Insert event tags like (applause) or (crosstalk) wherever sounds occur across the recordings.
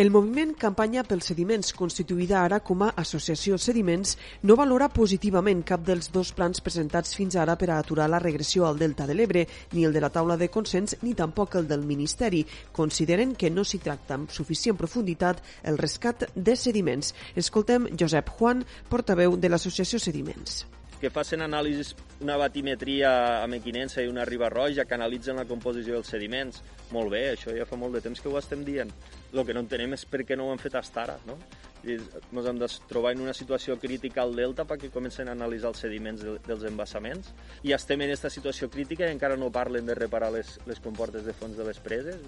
El moviment Campanya pels Sediments, constituïda ara com a Associació Sediments, no valora positivament cap dels dos plans presentats fins ara per a aturar la regressió al Delta de l'Ebre, ni el de la taula de consens, ni tampoc el del Ministeri. Consideren que no s'hi tracta amb suficient profunditat el rescat de sediments. Escoltem Josep Juan, portaveu de l'Associació Sediments que facin anàlisis, una batimetria a Mequinensa i una riba roja, que analitzen la composició dels sediments. Molt bé, això ja fa molt de temps que ho estem dient. El que no entenem és per què no ho han fet fins ara, no? I ens hem de trobar en una situació crítica al delta perquè comencen a analitzar els sediments de, dels embassaments i estem en aquesta situació crítica i encara no parlen de reparar les, les comportes de fons de les preses.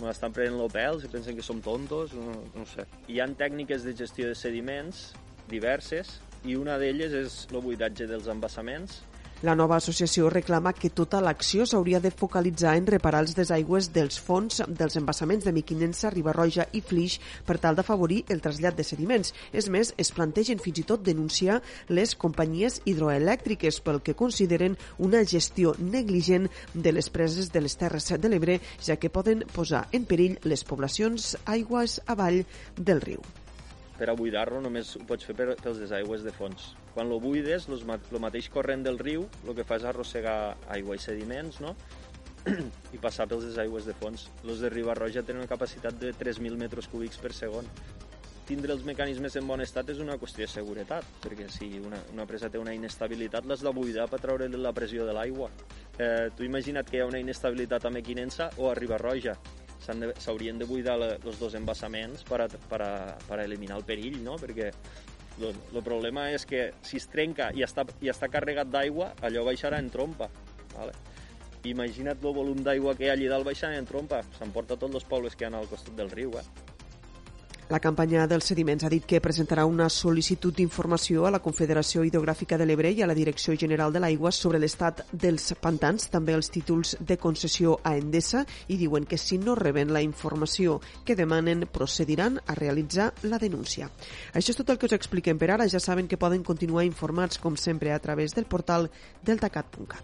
Me estan prenent l'opels i pensen que som tontos, no, no sé. Hi han tècniques de gestió de sediments diverses i una d'elles és el buidatge dels embassaments. La nova associació reclama que tota l'acció s'hauria de focalitzar en reparar els desaigües dels fons dels embassaments de Miquinensa, Ribarroja i Flix per tal d'afavorir el trasllat de sediments. És més, es plantegen fins i tot denunciar les companyies hidroelèctriques pel que consideren una gestió negligent de les preses de les Terres de l'Ebre, ja que poden posar en perill les poblacions aigües avall del riu per a buidar-lo només ho pots fer pels desaigües de fons. Quan lo buides, el mateix corrent del riu el que fa és arrossegar aigua i sediments, no? (clears throat) i passar pels desaigües de fons. Els de Riba-roja tenen una capacitat de 3.000 metres cúbics per segon. Tindre els mecanismes en bon estat és una qüestió de seguretat, perquè si una, una presa té una inestabilitat, l'has de buidar per treure la pressió de l'aigua. Eh, tu imagina't que hi ha una inestabilitat a Mequinensa o a Riba-roja s'haurien de, de buidar els dos embassaments per a, per, a, per a eliminar el perill, no? perquè el problema és que si es trenca i està, i està carregat d'aigua, allò baixarà en trompa. Vale? Imagina't el volum d'aigua que hi ha allà dalt baixant en trompa. S'emporta tots els pobles que hi ha al costat del riu. Eh? La campanya dels sediments ha dit que presentarà una sol·licitud d'informació a la Confederació Hidrogràfica de l'Ebre i a la Direcció General de l'Aigua sobre l'estat dels pantans, també els títols de concessió a Endesa, i diuen que si no reben la informació que demanen, procediran a realitzar la denúncia. Això és tot el que us expliquem per ara. Ja saben que poden continuar informats, com sempre, a través del portal deltacat.cat.